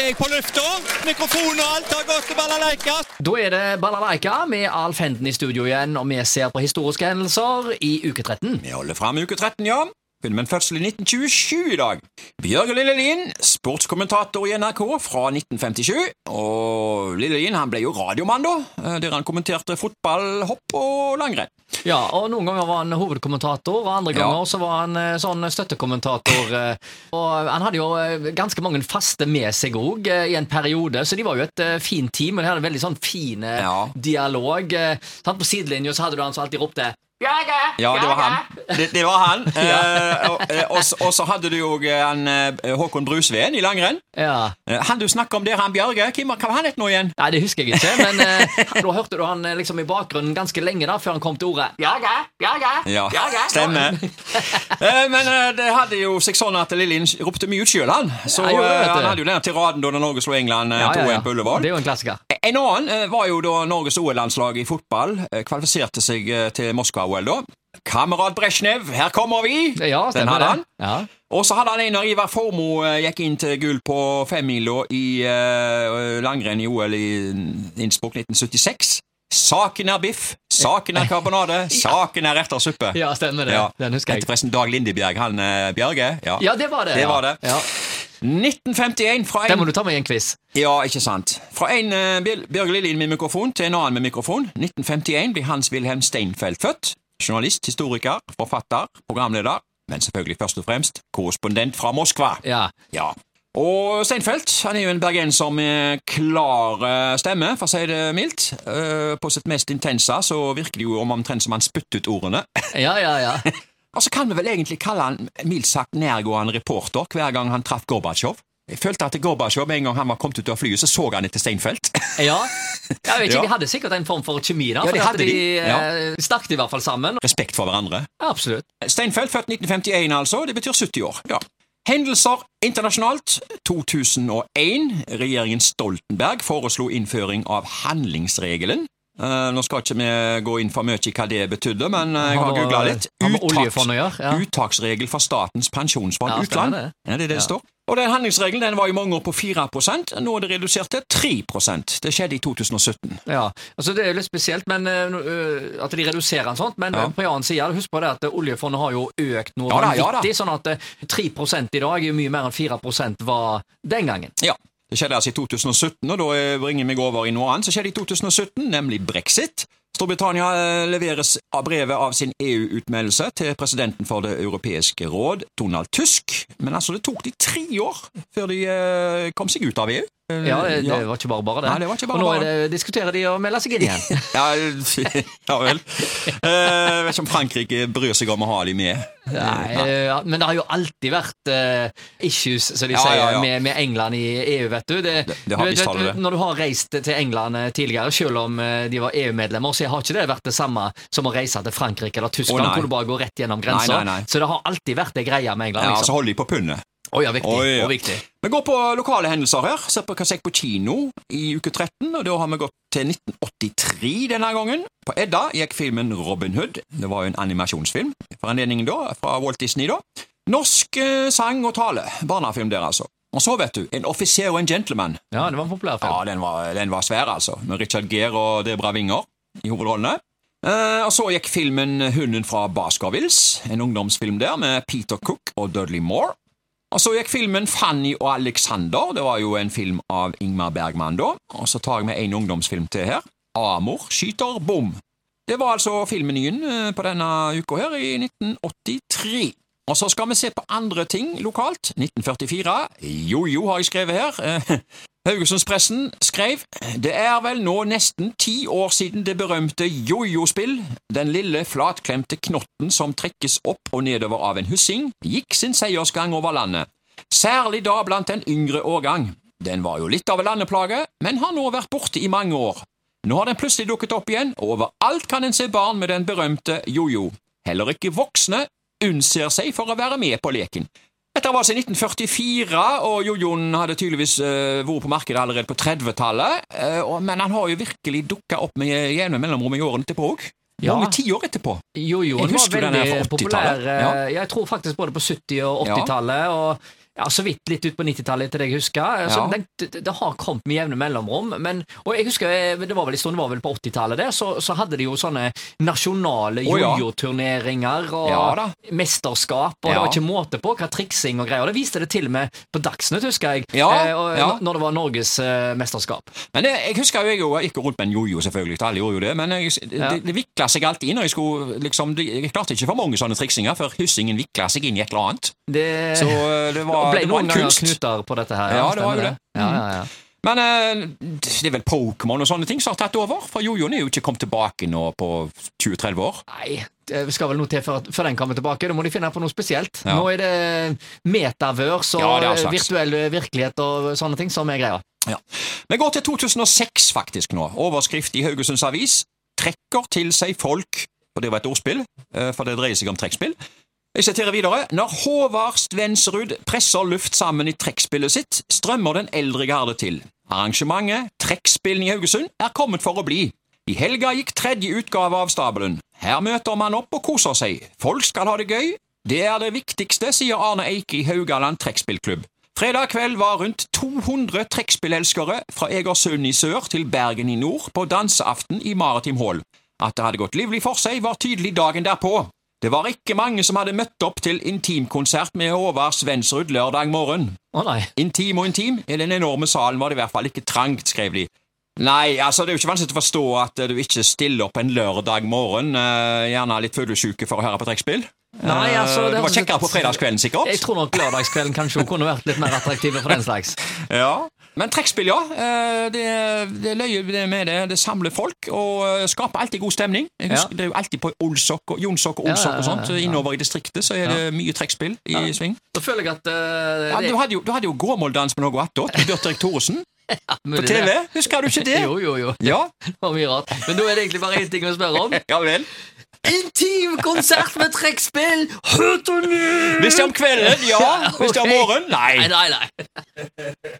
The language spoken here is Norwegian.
er jeg på lufta. Mikrofon og alt har gått til balalaika. Da er det Balalaika med Alf Henden i studio igjen, og vi ser på historiske hendelser i uke 13. Vi holder fram uke 13, ja. Filmen fødsel i 1927 i dag. Bjørge Lillelien, sportskommentator i NRK fra 1957. Og Lillelien han ble jo radiomann, da, eh, der han kommenterte fotball, hopp og langrenn. Ja, og Noen ganger var han hovedkommentator, og andre Ja. ganger så var han eh, sånn støttekommentator. eh, Og Han hadde jo ganske mange faste med seg òg i en periode, så de var jo et fint team. Og de hadde en veldig sånn fin Ja. dialog. sant? På sidelinja så hadde du han som alltid ropte Bjørge! Ja, det var han. Det, det var han. Eh, og, eh, og, så- og så hadde du jo eh, han, eh, Håkon Brusveen i langrenn. Ja. Han du snakker om der, han Bjørge, hvem hva var han het nå igjen? Nei, det husker jeg ikke, men eh, da hørte du han liksom i bakgrunnen ganske lenge da, før han kom til ordet. Bjørge! Bjørge! Ja, Bjørge! stemmer. Eh, Men det hadde jo seg sånn at Lillin ropte mye ut sjøl, han. Så Ja, du. han hadde jo denne tiraden da Norge slo England eh, Ja, ja, 2-1 ja. på Ullevål. Det er jo en klassiker. En annen eh, var jo da Norges OL-landslag i fotball eh, kvalifiserte seg eh, til Moskva-OL, da. Kamerat Brezjnev, her kommer vi! Ja, Den hadde han. Ja. Og så hadde han en når Ivar Formoe eh, gikk inn til gull på femmila i uh, langrenn i OL i Innsbruck 1976. Saken er biff, saken er karbonade, saken er erter suppe. ja, stemmer det. Ja. Den husker jeg. jeg. forresten Dag Lindebjerg, han Bjørge. Ja. Ja, det var det. Det var det. Ja. 1951 fra Den må du ta med i en quiz. Ja, ikke sant. Fra en uh, Bjørge Lillien med mikrofon til en annen med mikrofon. 1951 blir Hans-Wilhelm Steinfeld født. Journalist, historiker, forfatter, programleder, men selvfølgelig først og fremst korrespondent fra Moskva. Ja. Ja. Og Steinfeld han er jo en bergenser med klar eh, stemme, for å si det mildt. Eh, på sitt mest intense så virker det jo om omtrent som han spytter ut ordene. ja, ja, ja. Og så kan vi vel egentlig kalle han mildt sagt nærgående reporter hver gang han traff Gorbatsjov. Jeg følte at Gorbatsjov en gang han var kommet ut av flyet, så så han etter Steinfeld. ja. Jeg vet ikke, Ja. De hadde sikkert en form for kjemi, da. Ja, de hadde de. de eh, snakket i hvert fall sammen. Respekt for hverandre. Ja, absolutt. Steinfeld, født 1951 altså, det betyr 70 år. Ja. Hendelser internasjonalt. 2001. Regjeringen Stoltenberg foreslo innføring av handlingsregelen. Eh, nå skal ikke vi gå inn for mye i hva det betydde, men eh, jeg har googla litt. Uttaks- ja. Uttaksregel for Statens pensjonsfond Ja, utland. det. Ja, det er det det står. Og den handlingsregelen den var i mange år på 4% nå er det redusert til 3% Det skjedde i 2017. Ja, altså Det er jo litt spesielt men, uh, at de reduserer den sånt, men Ja. på en annen side, husk på det at oljefondet har jo økt noe Ja da, ja sånn at eh, 3 i dag er jo mye mer enn 4% var den gangen. Ja. Det skjedde altså i 2017, og da eh, bringer vi over i noe annet som skjedde i 2017, nemlig brexit. Storbritannia eh, leveres av brevet av sin EU-utmeldelse til presidenten for Det europeiske råd, Donald Tusk. Men altså, det tok de tre år før de eh, kom seg ut av EU. Eh, Ja, det, det var ikke bare bare det. Nei, det var ikke bare Og nå bare. er det, diskuterer de å melde seg inn igjen. Ja, ja vel. Eh, Jeg vet ikke om Frankrike bryr seg om å ha de med. Nei, eh, ja, men det har jo alltid vært eh, issues, som de Ja, sier, ja, ja. Med, med England i EU, vet du. Det, Det- det har du vet- det. Når du har reist til England eh, tidligere, selv om eh, de var EU-medlemmer, så har ikke det vært det samme som å reise til Frankrike eller Tyskland, oh, hvor du bare går rett gjennom grensa. Så det har alltid vært det greia med England. Ja, liksom. så holder de på pundet. Å ja, viktig. Oh, ja. Og viktig. Vi går på lokale hendelser her. Ser på hva som gikk på kino i uke 13, og da har vi gått til 1983 denne gangen. På Edda gikk filmen Robin Hood. Det var jo en animasjonsfilm for anledningen da, fra Walt Disney da. Norsk eh, sang og tale. Barnefilm der, altså. Og så, vet du, En offiser og en gentleman. Ja, det var en populær film. Ja, den var, den var svær, altså. Med Richard Gere og Debra Winger i hovedrollene. Eh, og så gikk filmen Hunden fra Baskervilles, en ungdomsfilm der med Peter Cook og Dudley Moore. Og så gikk filmen Fanny og Alexander, det var jo en film av Ingmar Bergman da. Og så tar jeg med en ungdomsfilm til her. Amor skyter bom. Det var altså filmenyen eh, på denne uka her i 1983. Og så skal vi se på andre ting lokalt. 1944. Jojo har jeg skrevet her. Haugesundspressen skrev Det er vel nå nesten ti år siden det berømte jojo-spill, den lille flatklemte knotten som trekkes opp og nedover av en hussing, gikk sin seiersgang over landet. Særlig da blant den yngre årgang. Den var jo litt av en landeplage, men har nå vært borte i mange år. Nå har den plutselig dukket opp igjen, og overalt kan en se barn med den berømte jojo. Heller ikke voksne unnser seg for å være med på leken. Dette var altså i 1944, og jojoen hadde tydeligvis uh, vært på markedet allerede på 30-tallet, eh, men han har jo virkelig dukka opp med jevne mellomrom i årene etterpå òg. Ja. Mange tiår etterpå. Jojoen var veldig populær. Ja. eh, Jeg tror faktisk både på 70- og 80-tallet. Og ja, så vidt litt ut på 90-tallet, etter det jeg husker. Altså, Ja. den, det, det har kommet med jevne mellomrom. Men, og jeg husker, eh, det var vel en stund, det var vel på 80-tallet, det, så, så hadde de jo sånne nasjonale jojo-turneringer og Ja mesterskap, og det var ikke måte på hva triksing og greier. Og det viste det til og med på Dagsnytt, husker jeg, Ja, eh, og, ja. når- det var Norges eh. Men det, jeg husker jo jeg jo gikk rundt med en jojo, selvfølgelig. Alle gjorde jo det. Men jeg, det, Ja. det, det vikla seg alltid inn. Og jeg, skulle, liksom, jeg klarte ikke for mange sånne triksinger, for hyssingen vikla seg inn i et eller annet. Det, Så eh, det var, ble det noen en ganger kunst. knuter på dette her. Ja, det var jo det. Mm. Ja, ja, ja. Men eh, det er vel Pokémon og sånne ting som har tatt over? For jojoen er jo ikke kommet tilbake nå på 20-30 år. Nei, det skal vel noe til før, før den kommer tilbake. Da må de finne på noe spesielt. Ja. Nå er det metaverse og Ja, det virtuell virkelighet og sånne ting som er greia. Vi går til 2006 faktisk nå. Overskrift i Haugesunds Avis. Trekker til seg folk Og det var et ordspill, eh, for det dreier seg om trekkspill. Jeg siterer videre. Når Håvard Svensrud presser luft sammen i trekkspillet sitt, strømmer den eldre garde til. Arrangementet Trekkspillene i Haugesund er kommet for å bli. I helga gikk tredje utgave av stabelen. Her møter man opp og koser seg. Folk skal ha det gøy. Det er det viktigste, sier Arne Eike i Haugaland trekkspillklubb. Fredag kveld var rundt 200 trekkspillelskere fra Egersund i sør til Bergen i nord på danseaften i Maritim Hall. At det hadde gått livlig for seg, var tydelig dagen derpå. Det var ikke mange som hadde møtt opp til intimkonsert med Håvard Svensrud lørdag morgen. Å nei. Intim og intim, i den enorme salen var det i hvert fall ikke trangt, skrev de. Nei, altså det er jo ikke vanskelig å forstå at eh, du ikke stiller opp en lørdag morgen, eh, gjerne litt fuglesjuke for å høre på trekkspill. Nei, altså, Eh, det det var kjekkere på fredagskvelden, sikkert. Jeg tror nok lørdagskvelden kanskje kunne vært litt mer attraktiv for den slags. Ja. Men trekkspill, ja. eh, Det, det løyer det med det. Det samler folk og eh, skaper alltid god stemning. Jeg husker, Ja. Det er jo alltid på Olsok og Jonsok og Olsok ja, og sånt. Innover i distriktet så er det mye trekkspill i sving. Da føler jeg at uh, Ja, du, hadde jo, du hadde jo Gåmåldans med noe attåt. med Bjørn Erik Thoresen Ja, på TV. det. Husker du ikke det? Jo, jo, jo. Ja, Det var mye rart. Men nå er det egentlig bare én ting å spørre om. ja vel. Intimkonsert med trekkspill! Høtony! Hvis det er om kvelden, ja. Hvis det er om morgenen, Nei, nei. nei, nei.